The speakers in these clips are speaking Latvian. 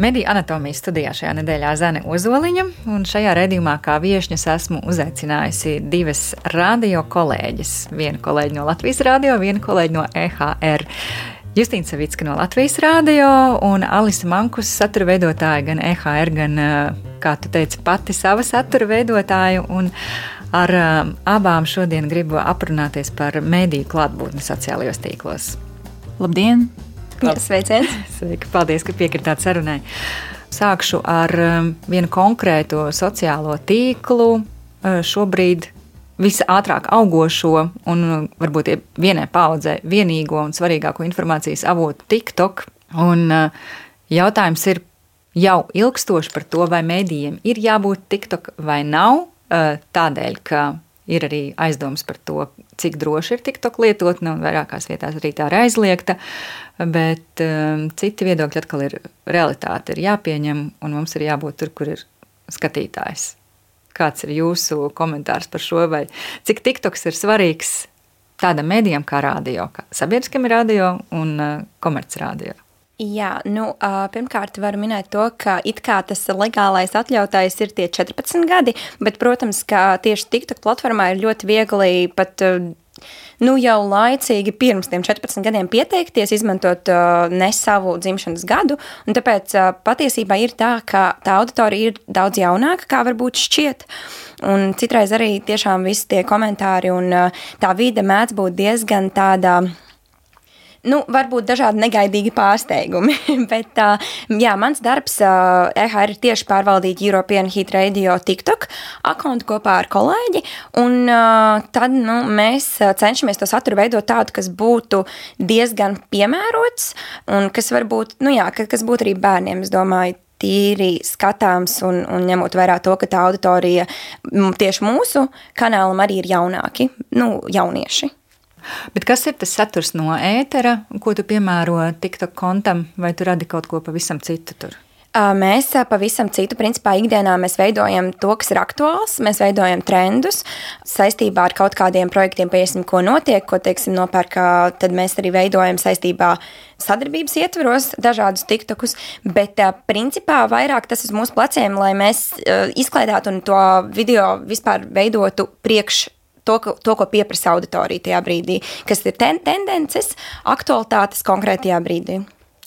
Mediju anatomijas studijā šajā nedēļā Zane Ozoliņa, un šajā redzījumā kā viesņas esmu uzaicinājusi divas radio kolēģis. Vienu kolēģi no Latvijas radio, vienu kolēģi no EHR. Justīna Savicka no Latvijas radio un Alisa Mankus, satura veidotāja gan EHR, gan, kā tu teici, pati sava satura veidotāja. Ar abām šodien gribu aprunāties par mediju klātbūtni sociālajos tīklos. Labdien! Sveiciens! Sveiki, paldies, ka piekritāt sarunai. Sākšu ar um, vienu konkrētu sociālo tīklu. Uh, šobrīd visātrāk augošo un uh, varbūt vienai paudzei vienīgo un svarīgāko informācijas avotu TikTok. Un uh, jautājums ir jau ilgstoši par to, vai mēdījiem ir jābūt TikTok vai nav. Tādēļ, ka ir arī aizdoms par to, cik droši ir TikTok lietotne, un vairākās vietās arī tā ir aizliegta. Bet um, citi viedokļi atkal ir realitāte, ir jāpieņem, un mums ir jābūt tur, kur ir skatītājs. Kāds ir jūsu komentārs par šo, vai cik TikToks ir svarīgs tādam mēdījam kā radio, kā sabiedriskam radio un uh, komercradio? Jā, nu, pirmkārt, varu minēt to, ka it kā tas legālais atļautais ir tie 14 gadi, bet, protams, ka tieši TikTok platformā ir ļoti viegli pat nu, jau laicīgi pirms tiem 14 gadiem pieteikties, izmantot uh, ne savu dzimšanas gadu. Tāpēc uh, patiesībā ir tā, ka tā auditorija ir daudz jaunāka, kā varbūt šķiet. Un citreiz arī tiešām visi tie komentāri un uh, tā vide mēdz būt diezgan tāda nu, varbūt dažādi negaidīgi pārsteigumi. Bet, uh, jā, mans darbs uh, EHR ir tieši pārvaldīt European Heat Radio TikTok akkontu kopā ar kolēģi. Un uh, tad nu, mēs cenšamies to saturu veidot tādu, kas būtu diezgan piemērots un kas varbūt, nu jā, kas būtu arī bērniem, es domāju, tīri skatāms un, un ņemot vērā to, ka tā auditorija tieši mūsu kanālam arī ir jaunāki, nu, jaunieši. Bet kas ir tas saturs no ētera, ko tu piemēro TikTok kontam, vai tu radi kaut ko pavisam citu tur? Mēs pavisam citu, principā, ikdienā mēs veidojam to, kas ir aktuāls, mēs veidojam trendus saistībā ar kaut kādiem projektiem, piesim, ko notiek, ko, teiksim, nopērkā, tad mēs arī veidojam saistībā sadarbības ietveros dažādus tiktokus, bet principā vairāk tas uz mūsu pleciem, lai mēs izklaidētu un to video vispār veidotu priekš to, ko, to, ko pieprasa auditorija tajā brīdī, kas ir ten, tendences, aktualitātes konkrētajā brīdī.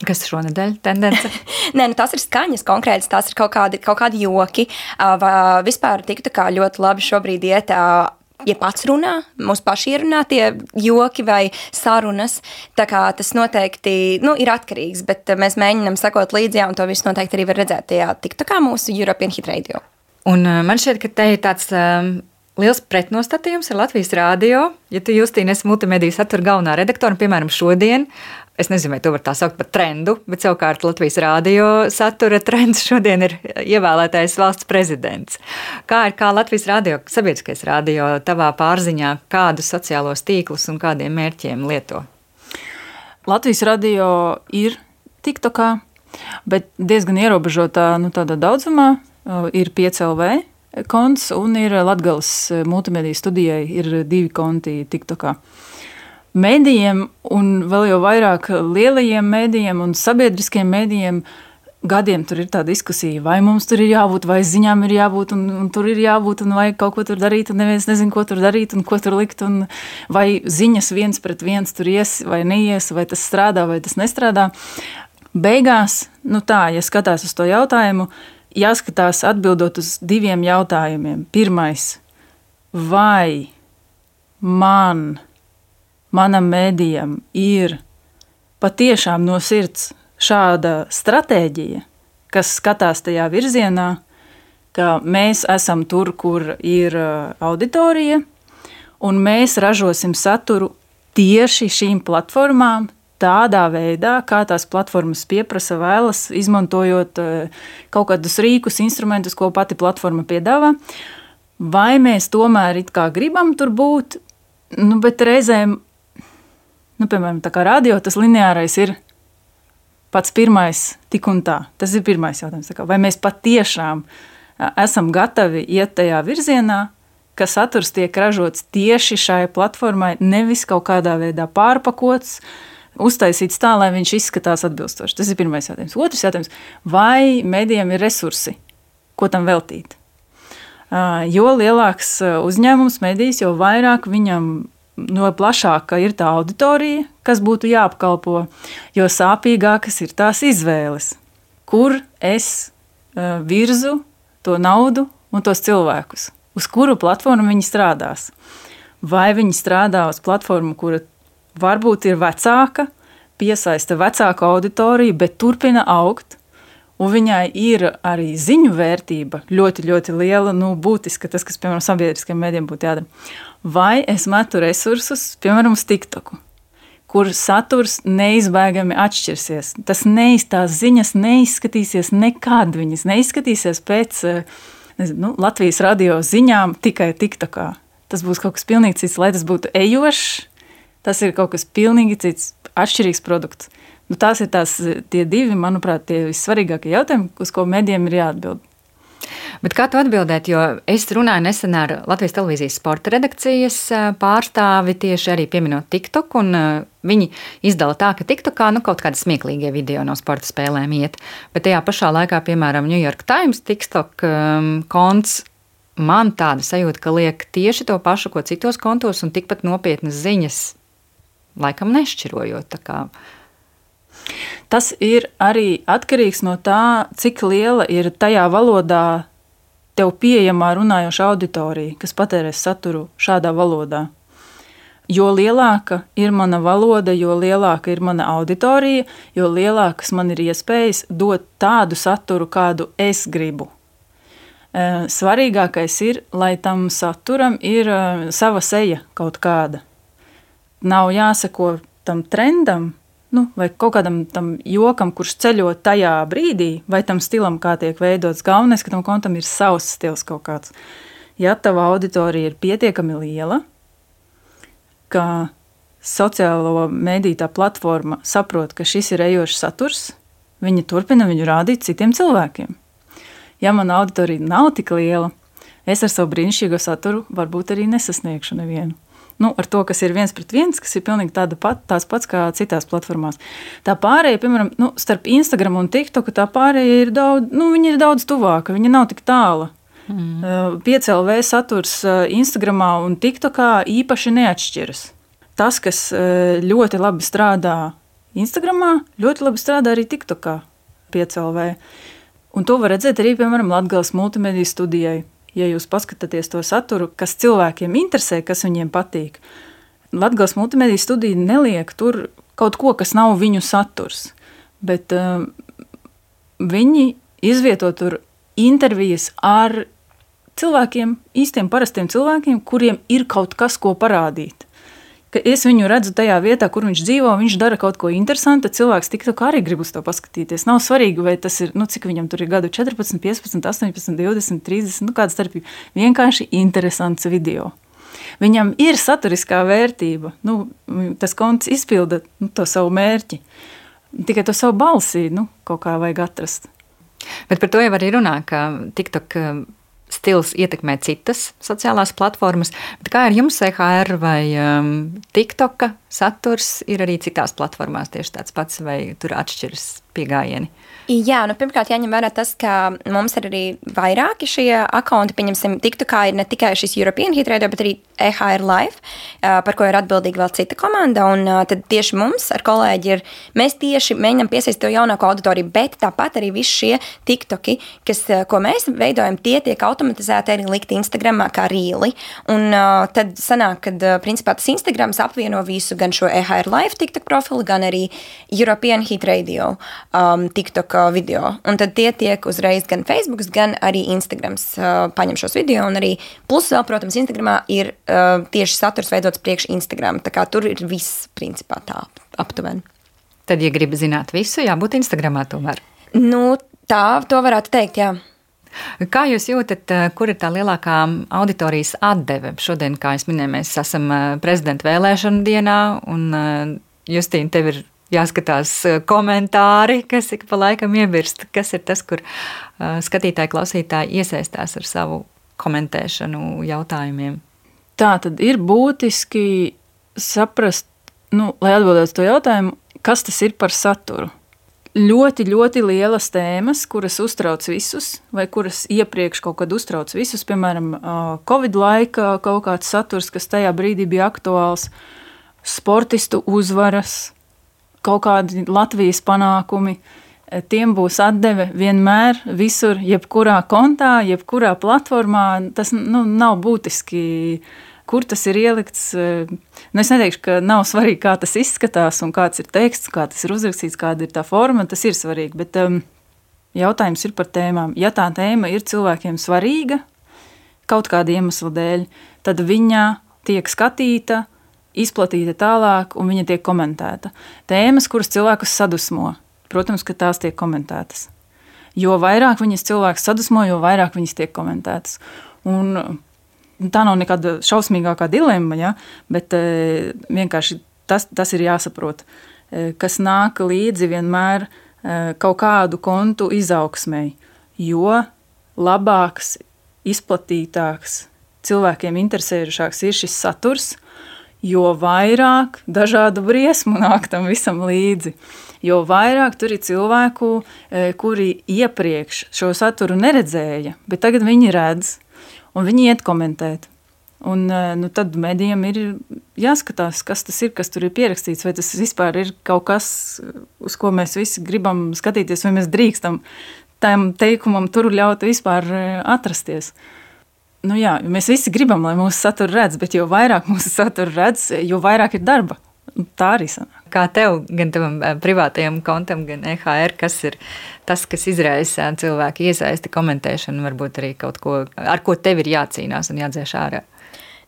Kas šonadēļ tendence? Nē, nu, tas ir skaņas konkrētas, tās ir kaut kādi, kaut kādi joki. Uh, vispār tiktu kā ļoti labi šobrīd iet. Uh, ja pats runā, mūsu paši ierunā tie joki vai sarunas. Tā kā tas noteikti nu, ir atkarīgs, bet mēs mēģinām sekot līdzi, un to visu noteikti arī var redzēt tajā TikTokā mūsu European Hit Radio. Un man šķiet, ka te ir tāds um, liels pretnostatījums ar Latvijas rādio. Ja tu justīni esi multimediju satura galvenā redaktore, piemēram, šodien, es nezinu, vai to var tā saukt par trendu, bet savukārt Latvijas rādio satura trends šodien ir ievēlētais valsts prezidents. Kā ir kā Latvijas rādio, sabiedriskais rādio tavā pārziņā, kādus sociālos tīklus un kādiem mērķiem lieto? Latvijas radio ir TikTokā, bet diezgan ierobežotā nu, daudzumā ir 5LV konts, un ir Latvijas eh, multimediju studijai ir divi konti TikTokā. Mēdījiem, un vēl jau vairāk lielajiem mēdījiem un sabiedriskiem mēdījiem, gadiem tur ir tā diskusija, vai mums tur ir jābūt, vai ziņām ir jābūt, un, un tur ir jābūt, un vai kaut ko tur darīt, un neviens nezina, ko tur darīt, un ko tur likt, un vai ziņas viens pret viens tur ies vai neies, vai tas strādā vai tas nestrādā. Beigās, nu tā, ja skatās uz to jautājumu, jāskatās atbildot uz diviem jautājumiem. Pirmais, vai man, manam mēdījam ir patiešām no sirds šāda stratēģija, kas skatās tajā virzienā, ka mēs esam tur, kur ir uh, auditorija, un mēs ražosim saturu tieši šīm platformām, tādā veidā, kā tās platformas pieprasa, vēlas, izmantojot eh, kaut kādus rīkus, instrumentus, ko pati platforma piedāvā. Vai mēs tomēr gribam tur būt, nu, bet reizēm nu, piemēram, tā kā radio, tas lineārais ir pats pirmais, tik un tā. Tas ir pirmais jautājums. Vai mēs patiešām esam gatavi iet tajā virzienā, ka saturs tiek ražots tieši šai platformai, nevis kaut kādā veidā pārpakots, uztaisīts tā, lai viņš izskatās atbilstoši. Tas ir pirmais jautājums. Otrs jautājums - vai medijam ir resursi, ko tam veltīt? Jo lielāks uzņēmums, medijs, jo vairāk viņam no plašāka ir tā auditorija, kas būtu jāapkalpo, jo sāpīgākas ir tās izvēles, kur es virzu to naudu un tos cilvēkus, uz kuru platformu viņi strādās. Vai viņi strādā uz platformu, kura varbūt ir vecāka, piesaista vecāku auditoriju, bet turpina augt. Un viņai ir arī ziņu vērtība ļoti, ļoti liela, nu, būtiska, tas, kas, piemēram, sabiedriskajiem mēdiem būtu jādara. Vai es metu resursus, piemēram, uz TikToku, kur saturs neizbēgami atšķirsies. Tas neiz, tās ziņas neizskatīsies nekad, viņas neizskatīsies pēc nezinu, nu, Latvijas radio ziņām tikai TikTokā. Tas būs kaut kas pilnīgi cits, lai tas būtu ejošs, Tas ir kaut kas pilnīgi cits, atšķirīgs produkts. Nu, tās ir tās, tie divi, manuprāt, tie vissvarīgākie jautājumi, uz ko medijiem ir jāatbild. Bet kā tu atbildēt, jo es runāju nesen ar Latvijas televīzijas sporta redakcijas pārstāvi tieši arī pieminot TikTok, un viņi izdala tā, ka TikTokā nu, kaut kādi smieklīgie video no sporta spēlēm iet, bet tajā pašā laikā, piemēram, New York Times TikTok um, konts man tāda sajūta, ka liek tieši to pašu, ko citos kontos, un tikpat nopietnas ziņas laikam nešķirojot. Tas ir arī atkarīgs no tā, cik liela ir tajā valodā tev pieejamā runājoša auditorija, kas patērēs saturu šādā valodā. Jo lielāka ir mana valoda, jo lielāka ir mana auditorija, jo lielākas man ir iespējas dot tādu saturu, kādu es gribu. Svarīgākais ir, lai tam saturam ir sava seja kaut kāda nav jāseko tam trendam, nu, vai kaut kādam tam jokam, kurš ceļo tajā brīdī, vai tam stilam, kā tiek veidots. Galvenais, ka tam kontam ir savs stils kaut kāds. Ja tava auditorija ir pietiekami liela, ka sociālo mediju tā platforma saprot, ka šis ir ejošs saturs, viņi turpina viņu rādīt citiem cilvēkiem. Ja mana auditorija nav tik liela, es ar savu brīnišķīgo saturu varbūt arī nesasniegšu nevienu nu, ar to, kas ir viens pret viens, kas ir pilnīgi tāda pat, tās pats kā citās platformās. Tā pārējā, piemēram, nu, starp Instagram un TikTok, tā pārējā ir daudz, nu, ir daudz tuvāka, viņa nav tik tāla. Mm. Piecēlv saturs Instagram un TikTokā īpaši neatšķiras. Tas, kas ļoti labi strādā Instagram, ļoti labi strādā arī TikTokā, piecēlv. Un to var redzēt arī, piemēram, Latvijas multimediju studijai ja jūs paskatāties to saturu, kas cilvēkiem interesē, kas viņiem patīk. Latvijas multimediju studija neliek tur kaut ko, kas nav viņu saturs, bet uh, viņi izvieto tur intervijas ar cilvēkiem, īstiem, parastiem cilvēkiem, kuriem ir kaut kas, ko parādīt ka es viņu redzu tajā vietā, kur viņš dzīvo, viņš dara kaut ko interesantu, tad cilvēks tiktu arī grib uz to paskatīties. Nav svarīgi, vai tas ir, nu, cik viņam tur ir gadu 14, 15, 18, 20, 30, nu, kāda starpība. Vienkārši interesants video. Viņam ir saturiskā vērtība. Nu, tas konts izpilda nu, to savu mērķi. Tikai to savu balsi nu, kaut kā vajag atrast. Bet par to jau arī runā, ka TikTok stils ietekmē citas sociālās platformas. Bet kā ar jums, EHR vai um, TikToka saturs ir arī citās platformās tieši tāds pats, vai tur atšķiras pieejami? Jā, nu, pirmkārt, jāņem vērā tas, ka mums ir arī vairāki šie akkonti. Pieņemsim, TikTokā ir ne tikai šis European Hit Radio, bet arī EHR Live, par ko ir atbildīga vēl cita komanda. Un tad tieši mums ar kolēģi ir, mēs tieši mēģinām piesaistīt to jaunāko auditoriju, bet tāpat arī visi šie TikToki, kas, ko mēs veidojam, tie tiek automatizēti arī likt Instagramā kā rīli. Un tad sanāk, kad principā tas Instagrams apvieno visu gan šo EHR Live TikTok profilu, gan arī European Hit Radio um, TikTok video. Un tad tie tiek uzreiz gan Facebook, gan arī Instagram uh, paņem šos video. Un arī plus vēl, protams, Instagramā ir uh, tieši saturs veidots priekš Instagram. Tā kā tur ir viss principā tā aptuveni. Tad, ja gribi zināt visu, jābūt Instagramā tomēr. Nu, tā, to varētu teikt, jā. Kā jūs jūtat, uh, kur ir tā lielākā auditorijas atdeve? Šodien, kā jau minēju, mēs esam uh, prezidenta vēlēšanu dienā, un uh, Justīna, tev ir jāskatās eh, komentāri, kas ik pa laikam iebirst, kas ir tas, kur uh, skatītāji, klausītāji iesaistās ar savu komentēšanu jautājumiem. Tā tad ir būtiski saprast, nu, lai atbildētu to jautājumu, kas tas ir par saturu. Ļoti, ļoti lielas tēmas, kuras uztrauc visus, vai kuras iepriekš kaut kad uztrauc visus, piemēram, Covid laikā kaut kāds saturs, kas tajā brīdī bija aktuāls, sportistu uzvaras, kaut kādi Latvijas panākumi. Tiem būs atdeve vienmēr, visur, jebkurā kontā, jebkurā platformā. Tas nu, nav būtiski kur tas ir ielikts. Eh, nu, es neteikšu, ka nav svarīgi, kā tas izskatās, un kāds ir teksts, kā tas ir uzrakstīts, kāda ir tā forma. Tas ir svarīgi. Bet um, jautājums ir par tēmām. Ja tā tēma ir cilvēkiem svarīga, kaut kāda iemesla dēļ, tad viņa tiek skatīta, izplatīta tālāk, un viņa tiek komentēta. Tēmas, kuras cilvēkus sadusmo, protams, ka tās tiek komentētas. Jo vairāk viņas cilvēks sadusmo, jo vairāk viņas tiek komentētas. Un tā nav nekāda šausmīgākā dilemma, ja? bet e, vienkārši tas, tas ir jāsaprot, e, kas nāk līdzi vienmēr e, kaut kādu kontu izaugsmēji, jo labāks, izplatītāks, cilvēkiem interesējušāks ir šis saturs, jo vairāk dažādu briesmu nāk tam visam līdzi. Jo vairāk tur ir cilvēku, kuri iepriekš šo saturu neredzēja, bet tagad viņi redz, un viņi iet komentēt. Un, eh, nu, tad medijam ir jāskatās, kas tas ir, kas tur ir pierakstīts, vai tas vispār ir kaut kas, uz ko mēs visi gribam skatīties, vai mēs drīkstam tam teikumam tur ļaut vispār atrasties. Nu, jā, mēs visi gribam, lai mūsu satura redz, bet jo vairāk mūsu satura redz, jo vairāk ir darba. Tā arī sanāk. Kā tev, gan tavam eh, privātajam kontam, gan EHR, kas ir tas, kas izraisa cilvēku iesaisti komentēšanu, varbūt arī kaut ko, ar ko tev ir jācīnās un jādzēš ārā?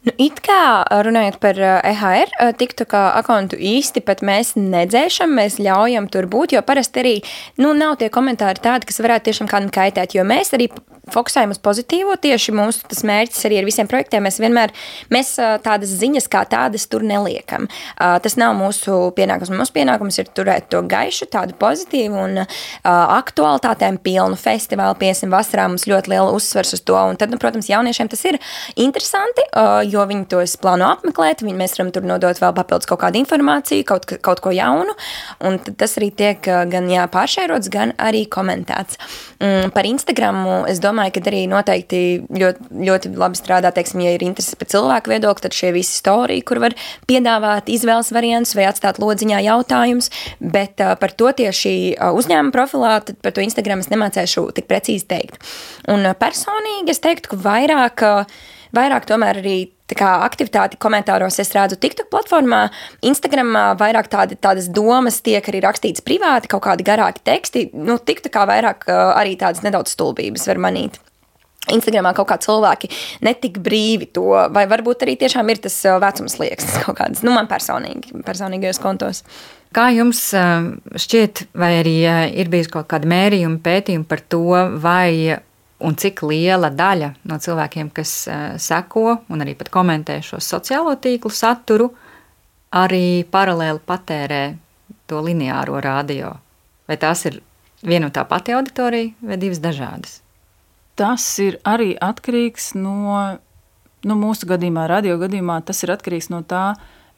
Nu, it kā runājot par EHR, tiktu kā akontu īsti pat mēs nedzēšam, mēs ļaujam tur būt, jo parasti arī nu, nav tie komentāri tādi, kas varētu tiešām kādam kaitēt, jo mēs arī fokusējam uz pozitīvo. Tieši mūsu mērķis arī ar visiem projektiem. Mēs vienmēr mēs tādas ziņas kā tādas tur neliekam. Tas nav mūsu pienākums. Mūsu pienākums ir turēt to gaišu, tādu pozitīvu un aktualitātēm pilnu festivālu. Piesim vasarā mums ļoti liela uzsvers uz to. Un tad, nu, protams, jauniešiem tas ir interesanti, jo viņi tos plāno apmeklēt. Viņi, mēs varam tur nodot vēl papildus kaut kādu informāciju, kaut, kaut ko jaunu. Un tas arī tiek gan jā, pāršērots, gan arī komentēts. Mm, par Instagramu es domāju, ka arī noteikti ļoti, ļoti labi strādā, teiksim, ja ir interese par cilvēku viedokli, tad šie visi storiji, kur var piedāvāt izvēles variantus vai atstāt lodziņā jautājumus, bet uh, par to tieši uzņēmuma profilā, tad par to Instagram es nemācēšu tik precīzi teikt. Un personīgi es teiktu, ka vairāk, uh, vairāk tomēr arī aktivitāti komentāros es redzu TikTok platformā, Instagramā vairāk tādi, tādas domas tiek arī rakstītas privāti, kaut kādi garāki teksti. Nu, TikTokā vairāk arī tādas nedaudz stulbības var manīt. Instagramā kaut kā cilvēki netik brīvi to, vai varbūt arī tiešām ir tas vecums liekas kaut kādas, nu man personīgi, personīgajos kontos. Kā jums šķiet, vai arī ir bijis kaut kāda mērījuma pētījuma par to, vai un cik liela daļa no cilvēkiem, kas uh, seko un arī pat komentē šo sociālo tīklu saturu, arī paralēli patērē to lineāro radio. Vai tās ir viena un tā pati auditorija vai divas dažādas? Tas ir arī atkarīgs no, nu, mūsu gadījumā, radio gadījumā, tas ir atkarīgs no tā,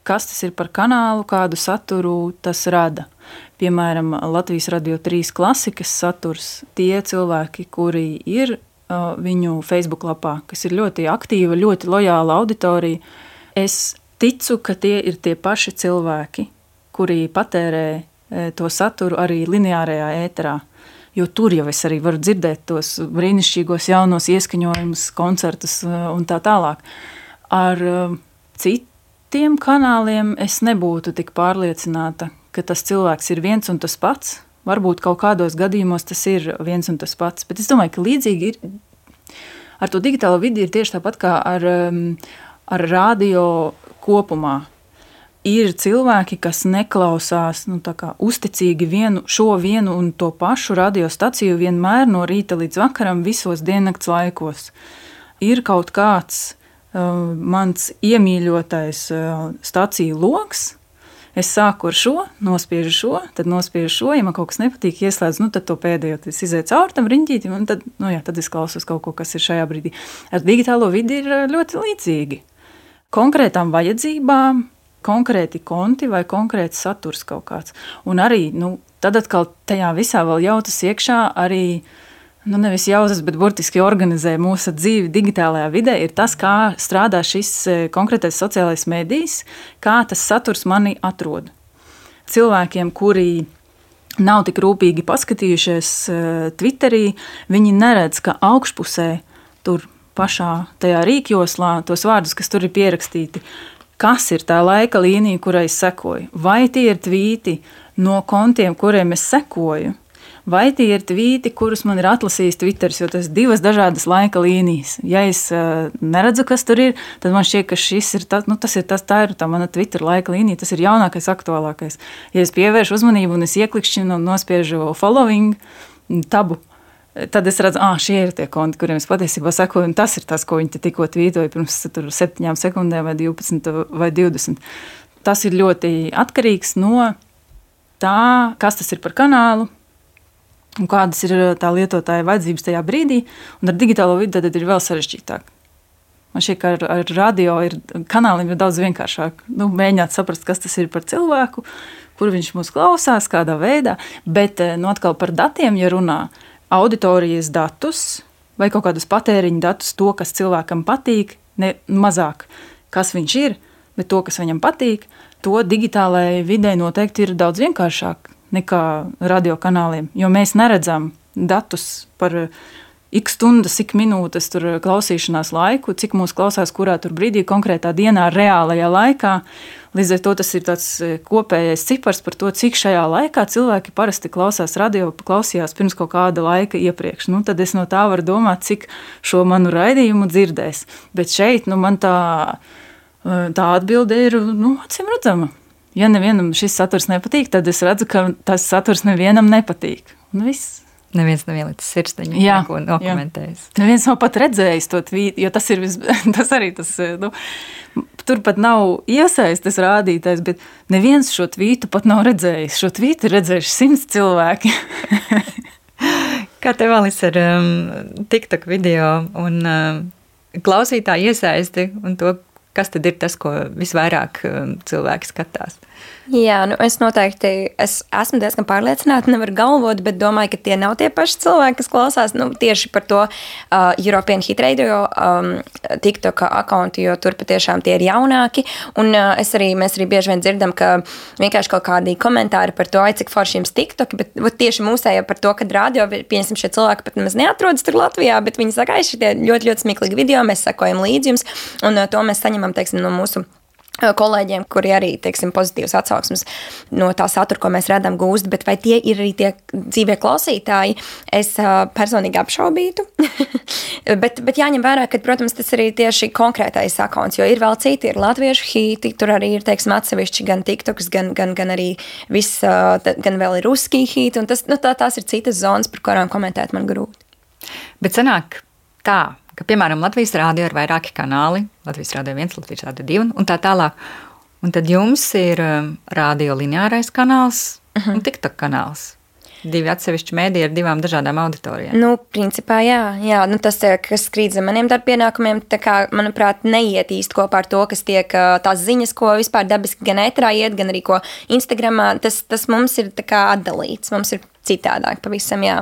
kas tas ir par kanālu, kādu saturu tas rada. Piemēram, Latvijas radio trīs klasikas saturs, tie cilvēki, kuri ir uh, viņu Facebook lapā, kas ir ļoti aktīva, ļoti lojāla auditorija, es ticu, ka tie ir tie paši cilvēki, kuri patērē e, to saturu arī lineārajā ēterā. Jo tur jau es arī varu dzirdēt tos brīnišķīgos jaunos ieskaņojumus, koncertus un tā tālāk. Ar citu tiem kanāliem es nebūtu tik pārliecināta, ka tas cilvēks ir viens un tas pats. Varbūt kaut kādos gadījumos tas ir viens un tas pats, bet es domāju, ka līdzīgi ir ar to digitālo vidi ir tieši tāpat kā ar, um, ar radio kopumā. Ir cilvēki, kas neklausās nu, uzticīgi vienu, šo vienu un to pašu radiostaciju vienmēr no rīta līdz vakaram, visos diennakts laikos. Ir kaut kāds uh, mans iemīļotais uh, staciju lokus, Es sāku ar šo, nospiežu šo, tad nospiežu šo. Ja man kaut kas nepatīk, ieslēdzu, nu, tad to pēdējo tas iziet cauri tam riņķītim, un tad, nu, jā, tad es klausos kaut ko, kas ir šajā brīdī. Ar digitālo vidi ir ļoti līdzīgi. Konkrētām vajadzībām, konkrēti konti vai konkrēts saturs kaut kāds. Un arī, nu, tad atkal tajā visā vēl jautas iekšā arī nu, nevis jauzas, bet burtiski organizē mūsu dzīvi digitālajā vidē, ir tas, kā strādā šis e, konkrētais sociālais medijs, kā tas saturs mani atrod. Cilvēkiem, kuri nav tik rūpīgi paskatījušies e, Twitterī, viņi neredz, ka augšpusē tur pašā tajā rīkjoslā tos vārdus, kas tur ir pierakstīti, kas ir tā laika līnija, kurai es sekoju. Vai tie ir tvīti no kontiem, kuriem es sekoju, vai tie ir tvīti, kurus man ir atlasījis Twitter, jo tas ir divas dažādas laika līnijas. Ja es uh, neredzu, kas tur ir, tad man šķiet, ka šis ir tas, nu, tas ir tas, tā ir tā mana Twitter laika līnija, tas ir jaunākais, aktuālākais. Ja es pievēršu uzmanību un es ieklikšķinu un nospiežu following tabu, tad es redzu, ah, šie ir tie konti, kuriem es patiesībā sekoju, un tas ir tas, ko viņi tikko tvītoja pirms septiņām sekundēm, vai 12 vai 20. Tas ir ļoti atkarīgs no tā, kas tas ir par kanālu, un kādas ir uh, tā lietotāja vajadzības tajā brīdī. Un ar digitālo vidi tad ir vēl sarežģītāk. Man šķiet, ka ar, ar radio ir, kanāliem ir daudz vienkāršāk nu, mēģināt saprast, kas tas ir par cilvēku, kur viņš mūs klausās, kādā veidā. Bet uh, nu, atkal par datiem, ja runā auditorijas datus vai kaut kādus patēriņa datus, to, kas cilvēkam patīk, ne mazāk, kas viņš ir, bet to, kas viņam patīk, to digitālajai videi noteikti ir daudz vienkāršāk nekā radiokanāliem, jo mēs neredzam datus par ik stundas, ik minūtes klausīšanās laiku, cik mūsu klausās kurā brīdī, konkrētā dienā, reālajā laikā. Līdz ar to tas ir tāds e, kopējais cipars par to, cik šajā laikā cilvēki parasti klausās radio, klausījās pirms kaut kāda laika iepriekš. Nu, tad es no tā varu domāt, cik šo manu raidījumu dzirdēs. Bet šeit nu, man tā, tā atbilde ir nu, acīm redzama ja nevienam šis saturs nepatīk, tad es redzu, ka tas saturs nevienam nepatīk. Un viss. Neviens nav ielicis sirsniņā, jā, neko dokumentējis. Neviens nav pat redzējis to tvītu, jo tas ir vis, tas arī tas. Nu, tur pat nav iesaistes rādītājs, bet neviens šo tvītu pat nav redzējis. Šo tvītu ir redzējuši simts cilvēki. Kā tev Alis ar um, TikTok video un um, klausītāju iesaisti un to, kas tad ir tas, ko visvairāk um, cilvēki skatās? Jā, nu es noteikti es esmu diezgan pārliecināta, nevaru galvot, bet domāju, ka tie nav tie paši cilvēki, kas klausās nu, tieši par to uh, European Hit Radio um, TikTok akkontu, jo tur patiešām tie ir jaunāki. Un uh, es arī, mēs arī bieži vien dzirdam, ka vienkārši kaut kādi komentāri par to, ai, cik forši jums TikTok, bet vat, tieši mūsējā par to, ka radio, pieņemsim, šie cilvēki pat nemaz neatrodas tur Latvijā, bet viņi saka, ai, šitie ļoti, ļoti smieklīgi video, mēs sekojam līdzi jums, un uh, to mēs saņemam, teiksim, no mūsu kolēģiem, kuri arī teiksim, pozitīvas atsauksmes no tā satura, ko mēs redzam, gūst, bet vai tie ir arī tie dzīvie klausītāji, es personīgi apšaubītu. bet, bet jāņem vērā, ka, protams, tas arī tieši konkrētais akons, jo ir vēl citi, ir latviešu hīti, tur arī ir, teiksim, atsevišķi gan TikToks, gan, gan, gan arī viss, gan vēl ir ruskī hīti, un tas, nu, tā, tās ir citas zonas, par kurām komentēt man grūti. Bet sanāk tā, ka, piemēram, Latvijas rādio ir vairāki kanāli, Latvijas rādio viens, Latvijas rādio divi un tā tālāk. Un tad jums ir um, rādio lineārais kanāls uh -huh. un TikTok kanāls. Divi atsevišķi mēdīji ar divām dažādām auditorijām. Nu, principā, jā, jā nu, tas, kas krīt zem maniem darbpienākumiem, kā, manuprāt, neiet īsti kopā ar to, kas tiek tās ziņas, ko vispār dabiski gan ētrā iet, gan arī ko Instagramā. Tas, tas mums ir atdalīts. Mums ir citādāk pavisam, jā.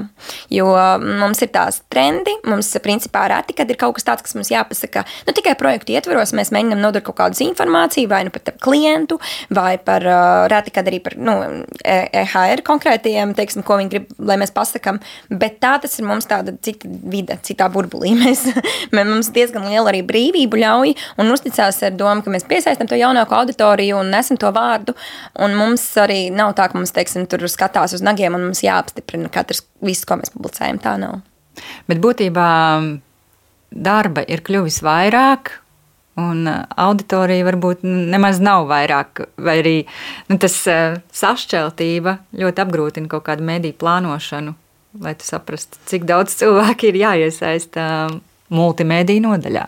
Jo mums ir tās trendi, mums principā reti, kad ir kaut kas tāds, kas mums jāpasaka, nu tikai projektu ietveros, mēs mēģinām nodot kaut kādas informāciju vai nu par klientu, vai par reti, kad arī par, nu, EHR konkrētiem, teiksim, ko viņi grib, lai mēs pasakam, bet tā tas ir mums tāda cita vide, citā burbulī. Mēs, mums diezgan liela arī brīvību ļauj un uzticās ar domu, ka mēs piesaistam to jaunāko auditoriju un nesam to vārdu, un mums arī nav tā, ka mums, teiksim, tur skatās uz nagiem un mums jā jāapstiprina katrs, viss, ko mēs publicējam. Tā nav. Bet būtībā darba ir kļuvis vairāk, un auditorija varbūt nemaz nav vairāk, vai arī nu, tas sašķeltība ļoti apgrūtina kaut kādu mediju plānošanu, lai tu saprastu, cik daudz cilvēku ir jāiesaista multimediju nodaļā.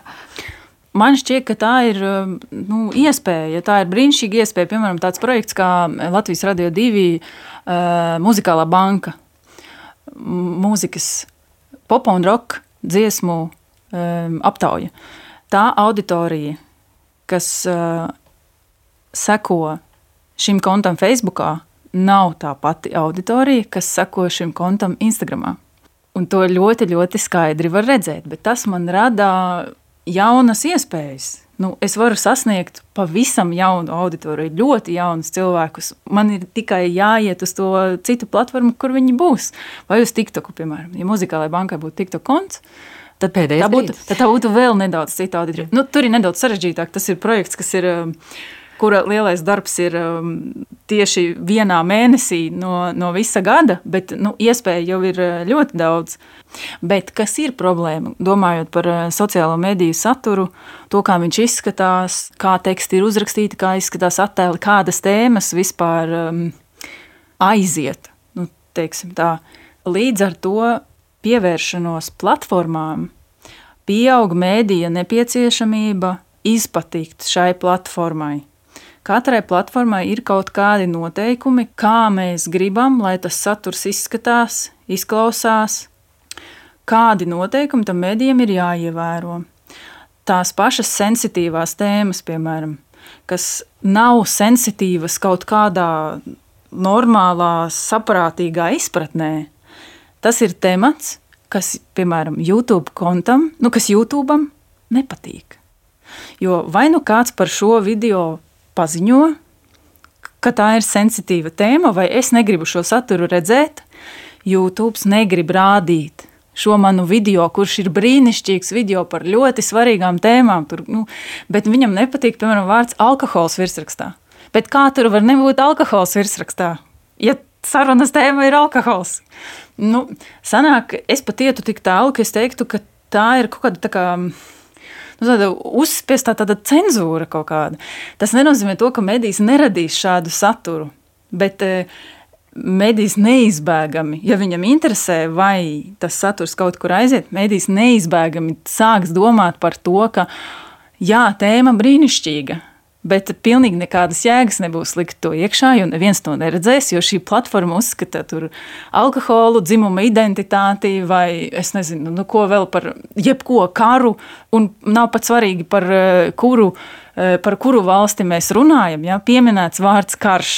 Man šķiet, ka tā ir nu, iespēja, tā ir brīnišķīga iespēja. Piemēram, tāds projekts kā Latvijas Radio 2 uh, muzikālā banka, mūzikas pop un rock dziesmu um, aptauja. Tā auditorija, kas uh, seko šim kontam Facebookā, nav tā pati auditorija, kas seko šim kontam Instagram. Un to ļoti, ļoti skaidri var redzēt, bet tas man rada jaunas iespējas. Nu, es varu sasniegt pavisam jaunu auditoriju, ļoti jaunus cilvēkus. Man ir tikai jāiet uz to citu platformu, kur viņi būs. Vai uz TikToku, piemēram. Ja muzikālajai bankai būtu TikTok konts, tad, tā būtu, tad tā būtu vēl nedaudz cita auditorija. Nu, tur ir nedaudz sarežģītāk. Tas ir projekts, kas ir. Kura lielais darbs ir um, tieši vienā mēnesī no, no visa gada, bet nu, iespēja jau ir uh, ļoti daudz. Bet kas ir problēma? Domājot par uh, sociālo mediju saturu, to, kā viņš izskatās, kā teksti ir uzrakstīti, kā izskatās attēli, kādas tēmas vispār um, aiziet. Nu, Līdz ar to pievēršanos platformām pieaug mēdīja nepieciešamība izpatikt šai platformai. Katrai platformai ir kaut kādi noteikumi, kā mēs gribam, lai tas saturs izskatās, izklausās. Kādi noteikumi tam mēdījam ir jāievēro. Tās pašas sensitīvās tēmas, piemēram, kas nav sensitīvas kaut kādā normālā, saprātīgā izpratnē, tas ir temats, kas, piemēram, YouTube kontam, nu, kas YouTube nepatīk. Jo vai nu kāds par šo video paziņo, ka tā ir sensitīva tēma, vai es negribu šo saturu redzēt, YouTube negrib rādīt šo manu video, kurš ir brīnišķīgs video par ļoti svarīgām tēmām. Tur, nu, bet viņam nepatīk, piemēram, vārds alkohols virsrakstā. Bet kā tur var nebūt alkohols virsrakstā? Ja sarunas tēma ir alkohols. Nu, sanāk, es pat ietu tik tālu, ka es teiktu, ka tā ir kaut kāda tā kā nu, tāda uzspiestā tāda cenzūra kaut kāda. Tas nenozīmē to, ka medijas neradīs šādu saturu, bet e, medijas neizbēgami, ja viņam interesē, vai tas saturs kaut kur aiziet, medijas neizbēgami sāks domāt par to, ka jā, tēma brīnišķīga, Bet pilnīgi nekādas jēgas nebūs likt to iekšā, jo neviens to neredzēs. Jo šī platforma uzskata tur alkoholu, dzimuma identitāti vai es nezinu, nu, ko vēl par jebko karu. Un nav pat svarīgi par eh, kuru, eh, par kuru valsti mēs runājam. Ja? Pieminēts vārds karš.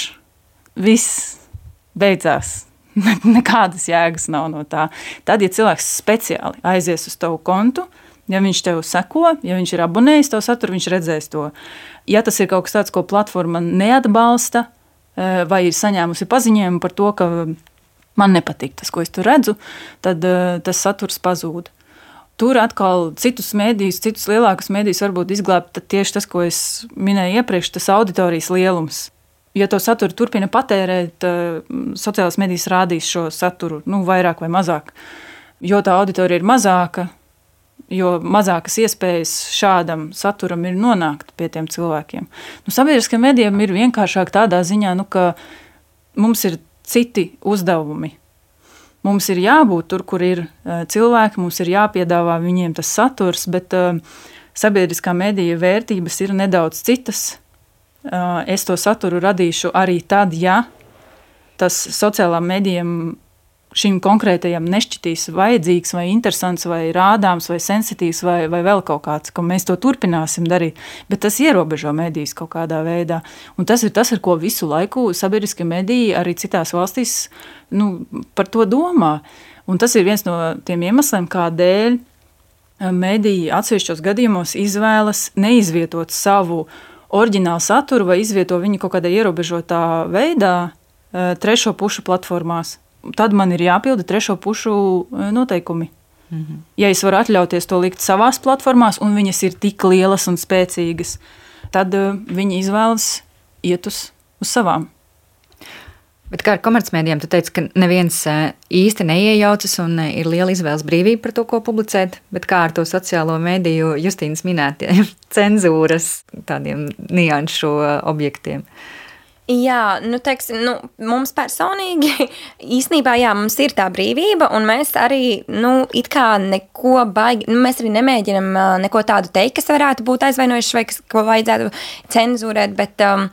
Viss beidzās. Nekādas jēgas nav no tā. Tad, ja cilvēks speciāli aizies uz tavu kontu, Ja viņš tev seko, ja viņš ir abonējis to saturu, viņš redzēs to. Ja tas ir kaut kas tāds, ko platforma neatbalsta, e, vai ir saņēmusi paziņojumu par to, ka man nepatīk tas, ko es tur redzu, tad e, tas saturs pazūd. Tur atkal citus mēdījus, citus lielākus mēdījus varbūt izglābt tieši tas, ko es minēju iepriekš, tas auditorijas lielums. Ja to saturu turpina patērēt, e, sociālās medijas rādīs šo saturu nu, vairāk vai mazāk. Jo tā auditorija ir mazāka, jo mazākas iespējas šādam saturam ir nonākt pie tiem cilvēkiem. Nu, Sabiedriskajiem medijiem ir vienkāršāk tādā ziņā, nu, ka mums ir citi uzdevumi. Mums ir jābūt tur, kur ir uh, cilvēki, mums ir jāpiedāvā viņiem tas saturs, bet uh, sabiedriskā mediju vērtības ir nedaudz citas. Uh, es to saturu radīšu arī tad, ja tas sociālām medijām šim konkrētajam nešķitīs vajadzīgs, vai interesants, vai rādāms, vai sensitīvs, vai, vai vēl kaut kāds, ka mēs to turpināsim darīt. Bet tas ierobežo medijas kaut kādā veidā. Un tas ir tas, ar ko visu laiku sabiedriskie mediji arī citās valstīs nu, par to domā. Un tas ir viens no tiem iemesliem, kādēļ eh, mediji atsevišķos gadījumos izvēlas neizvietot savu oriģinālu saturu vai izvieto viņu kaut kādā ierobežotā veidā eh, trešo pušu platformās tad man ir jāpilda trešo pušu e, noteikumi. Mhm. Ja es varu atļauties to likt savās platformās, un viņas ir tik lielas un spēcīgas, tad uh, viņi izvēlas iet uz, uz savām. Bet kā ar komercmedijiem, tu teici, ka neviens e, īsti neiejaucas un ir liela izvēles brīvība par to, ko publicēt. Bet kā ar to sociālo mediju, Justīnas minētiem cenzūras tādiem nianšu objektiem? Jā, nu, teiksim, nu, mums personīgi īstenībā jā, mums ir tā brīvība, un mēs arī nu, it kā neko baigi, nu, mēs arī nemēģinam neko tādu teikt, kas varētu būt aizvainojuši vai kas, ko vajadzētu cenzūrēt, bet, um,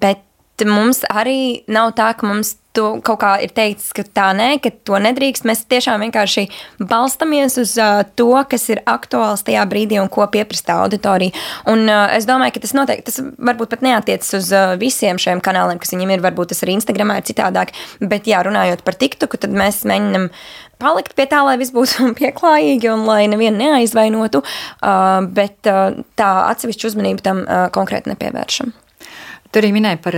bet mums arī nav tā, ka mums to kaut kā ir teikts, ka tā nē, ka to nedrīkst. Mēs tiešām vienkārši balstamies uz uh, to, kas ir aktuāls tajā brīdī un ko pieprasa auditorija. Un uh, es domāju, ka tas noteikti, tas varbūt pat neatiecas uz uh, visiem šiem kanāliem, kas viņiem ir, varbūt tas arī Instagramā ir citādāk, bet jā, runājot par TikToku, tad mēs mēģinam palikt pie tā, lai viss būtu pieklājīgi un lai nevienu neaizvainotu, uh, bet uh, tā atsevišķu uzmanību tam uh, konkrēti nepievēršam. Tur arī minēja par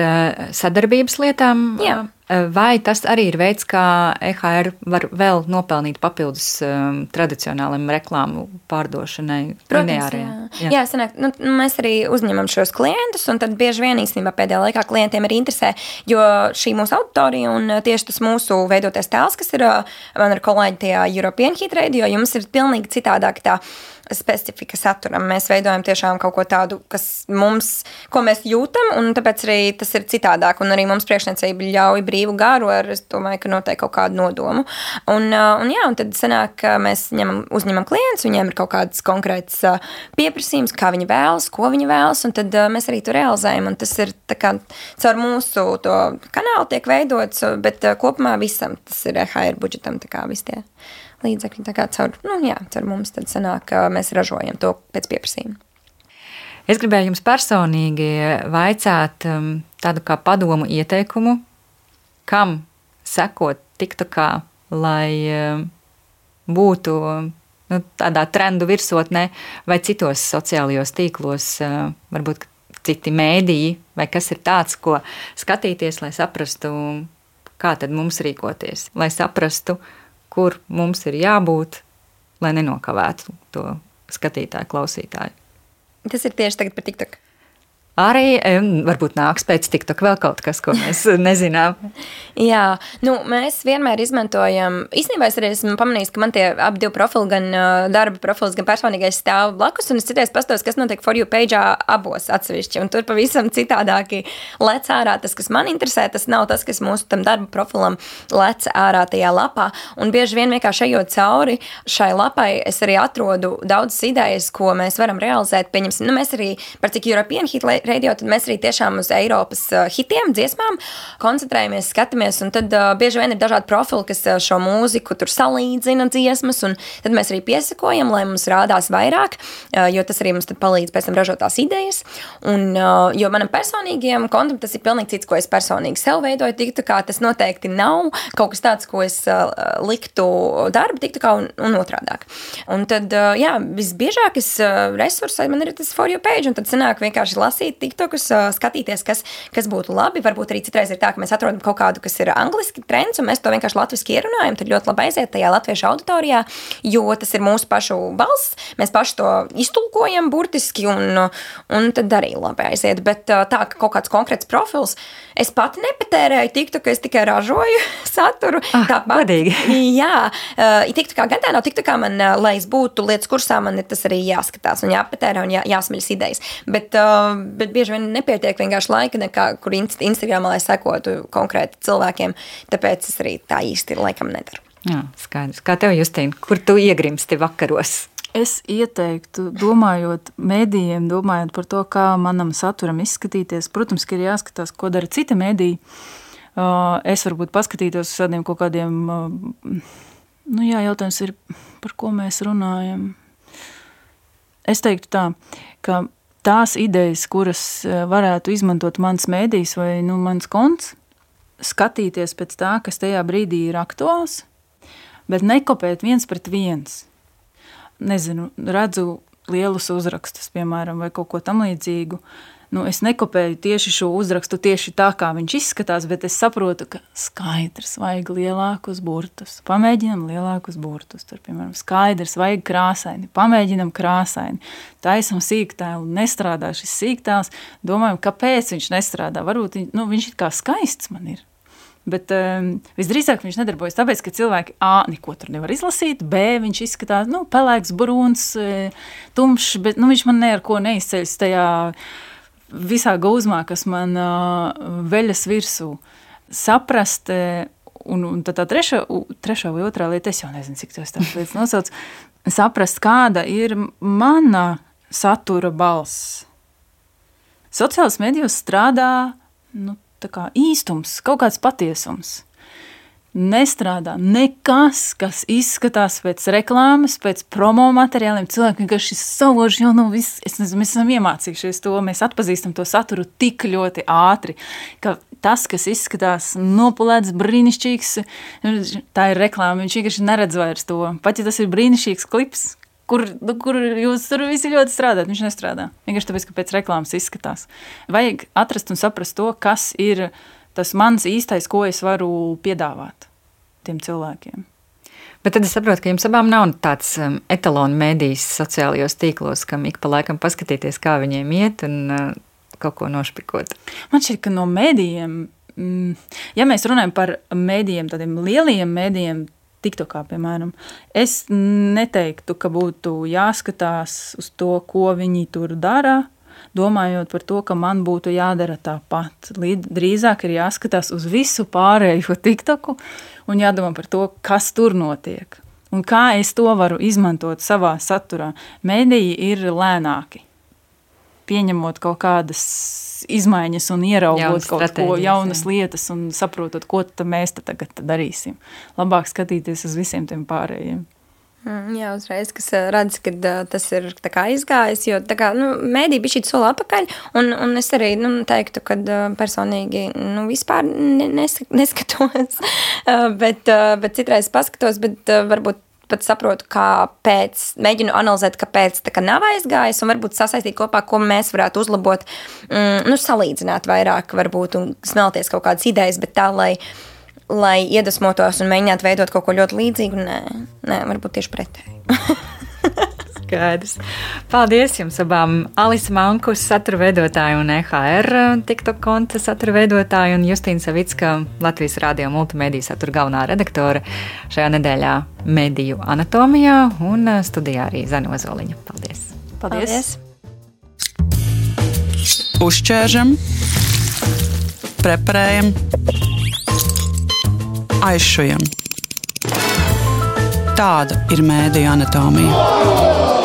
sadarbības lietām. Jā. Vai tas arī ir veids, kā EHR var vēl nopelnīt papildus um, tradicionālajiem reklāmu pārdošanai? Protams, jā. jā. jā sanāk, nu, mēs arī uzņemam šos klientus, un tad bieži vien īstenībā pēdējā laikā klientiem arī interesē, jo šī mūsu auditorija un tieši tas mūsu veidotais tēls, kas ir man ar kolēģi tajā European Heat Radio, jums ir pilnīgi citādāk tā specifika saturam. Mēs veidojam tiešām kaut ko tādu, kas mums, ko mēs jūtam, un tāpēc arī tas ir citādāk. Un arī mums priekšniecība ļauj brīvu garu ar, es domāju, ka noteikti kaut kādu nodomu. Un, un jā, un tad sanāk, ka mēs ņemam, uzņemam klientus, viņiem ir kaut kāds konkrēts pieprasījums, kā viņi vēlas, ko viņi vēlas, un tad mēs arī to realizējam. Un tas ir kā, caur mūsu kanālu tiek veidots, bet kopumā visam tas ir EHR budžetam, tā kā visi tie līdzekļi. Tā kā caur, nu, jā, caur mums tad sanāk, ka mēs ražojam to pēc pieprasījuma. Es gribēju jums personīgi vaicāt um, tādu kā padomu ieteikumu, kam sekot TikTokā, lai um, būtu nu, tādā trendu virsotnē vai citos sociālajos tīklos, uh, varbūt citi mēdīji, vai kas ir tāds, ko skatīties, lai saprastu, kā tad mums rīkoties, lai saprastu, kur mums ir jābūt, lai nenokavētu to skatītāju, klausītāju. Tas ir tieši tagad par TikTok. Arī varbūt nāks pēc TikTok vēl kaut kas, ko mēs nezinām. Jā, nu, mēs vienmēr izmantojam. Īstenībā es arī esmu pamanījis, ka man tie abi divi profili, gan darba profils, gan personīgais stāv blakus. Un es citreiz pastos, kas notiek for you page abos atsevišķi. Un tur pavisam citādāki lec ārā. Tas, kas man interesē, tas nav tas, kas mūsu tam darba profilam lec ārā tajā lapā. Un bieži vien vienkārši ejot cauri šai lapai, es arī atrodu daudzas idejas, ko mēs varam realizēt. Pieņemsim, nu, mēs arī par cik European Heat radio, tad mēs arī tiešām uz Eiropas uh, hitiem, dziesmām koncentrējamies, skatāmies. Tad uh, bieži vien ir dažādi profili, kas uh, šo mūziku tur salīdzina dziesmas, un tad mēs arī piesakojam, lai mums rādās vairāk, uh, jo tas arī mums palīdz pēc tam ražot tās idejas. Un, uh, jo manam personīgajam kontam tas ir pilnīgi cits, ko es personīgi sev veidoju. Tiktu kā tas noteikti nav kaut kas tāds, ko es uh, liktu darbu, tiktu kā un, un otrādāk. Un tad, uh, jā, visbiežākais uh, resurs man ir tas for you page, un tad sanāk vienkārši lasīt tiktokus, skatīties, kas, kas būtu labi. Varbūt arī citreiz ir tā, ka mēs atrodam kaut kādu, kas ir angliski trends, un mēs to vienkārši latviešu ierunājam. Tad ļoti labi aiziet tajā latviešu auditorijā, jo tas ir mūsu pašu balss. Mēs paši to iztulkojam burtiski, un, un tad arī labi aiziet. Bet tā, ka kaut kāds konkrēts profils, es pati nepatērēju tiktoku, es tikai ražoju saturu. Ah, Tāpat, godīgi. jā, kā gan tā nav, tiktu kā man, lai es būtu lietas kursā, man ir tas arī jāskatās un jāpatērē un jā, jāsmaļas idejas. Bet, bet bet bieži vien nepietiek vienkārši laika, nekā, kur Instagramā, lai sekotu konkrēti cilvēkiem. Tāpēc es arī tā īsti laikam nedaru. Jā, skaidrs. Kā tev, Justīna, kur tu iegrimsti vakaros? Es ieteiktu, domājot mēdījiem, domājot par to, kā manam saturam izskatīties. Protams, ka ir jāskatās, ko dara cita mēdīja. Es varbūt paskatītos uz tādiem kaut kādiem, nu jā, jautājums ir, par ko mēs runājam. Es teiktu tā, ka tās idejas, kuras eh, varētu izmantot mans mēdījis vai nu, mans konts, skatīties pēc tā, kas tajā brīdī ir aktuāls, bet nekopēt viens pret viens. Nezinu, redzu lielus uzrakstus, piemēram, vai kaut ko tam līdzīgu, nu, es nekopēju tieši šo uzrakstu tieši tā, kā viņš izskatās, bet es saprotu, ka skaidrs, vajag lielākus burtus. Pamēģinam lielākus burtus. Tur, piemēram, skaidrs, vajag krāsaini. Pamēģinam krāsaini. Taisam sīktēlu, nestrādā šis sīktēls. Domājam, kāpēc viņš nestrādā. Varbūt nu, viņš ir kā skaists man ir. Bet um, visdrīzāk viņš nedarbojas tāpēc, ka cilvēki A, neko tur nevar izlasīt, B, viņš izskatās, nu, pelēks, brūns, e, tumšs, bet, nu, viņš man ne ar ko neizceļas tajā uh, visā gūzmā, kas man uh, veļas virsū. Saprast, un, un tā, tā trešā, trešā vai otrā lieta, es jau nezinu, cik tas lietas nosauc, saprast, kāda ir mana satura balss. Sociālajos medijos strādā nu, īstums, kaut kāds patiesums nestrādā nekas, kas izskatās pēc reklāmas, pēc promo materiāliem. Cilvēki vienkārši sauž jau no viss. Es nezinu, mēs esam iemācījušies to, mēs atpazīstam to saturu tik ļoti ātri, ka tas, kas izskatās nopulēts, brīnišķīgs, tā ir reklāma. Viņš vienkārši neredz vairs to. Pat ja tas ir brīnišķīgs klips, kur, nu, kur jūs tur visi ļoti strādājat. Viņš nestrādā. Vienkārši tāpēc, ka pēc reklāmas izskatās. Vajag atrast un saprast to, kas ir tas mans īstais, ko es varu piedāvāt tiem cilvēkiem. Bet tad es saprotu, ka jums abām nav tāds um, etalonu mēdījis sociālajos tīklos, kam ik pa laikam paskatīties, kā viņiem iet un uh, kaut ko nošpikot. Man šķiet, ka no mēdījiem, mm, ja mēs runājam par mēdījiem, tādiem lieliem mēdījiem, TikTokā, piemēram, es neteiktu, ka būtu jāskatās uz to, ko viņi tur dara, domājot par to, ka man būtu jādara tāpat. Drīzāk ir jāskatās uz visu pārējo TikToku un jādomā par to, kas tur notiek. Un kā es to varu izmantot savā saturā. Mēdīji ir lēnāki. Pieņemot kaut kādas izmaiņas un ieraugot Jaunas kaut ko jaunas jā. lietas un saprotot, ko mēs tagad darīsim. Labāk skatīties uz visiem tiem pārējiem. Mm, jā, uzreiz, kas redz, ka uh, tas ir aizgājis, jo kā, nu, mēdī bija šī soli atpakaļ, un, un es arī nu, teiktu, ka uh, personīgi nu, vispār nes, neskatos, uh, bet, uh, bet citreiz paskatos, bet uh, varbūt pat saprotu, kāpēc, mēģinu analizēt, kāpēc tā kā nav aizgājis, un varbūt sasaistīt kopā, ko mēs varētu uzlabot, mm, nu, salīdzināt vairāk, varbūt, un smelties kaut kādas idejas, bet tā, lai lai iedvesmotos un mēģinātu veidot kaut ko ļoti līdzīgu. Nē, nē varbūt tieši pretēji. Skaidrs. Paldies jums abām. Alisa Mankus, satura veidotāja un EHR TikTok konta satura veidotāja un Justīna Savicka, Latvijas Rādio multimediju satura galvenā redaktore šajā nedēļā Mediju anatomijā un studijā arī Zana Ozoliņa. Paldies! Paldies! Paldies. Uzķēršam, preparējam aizšujam. Tāda ir mēdīņa anatomija.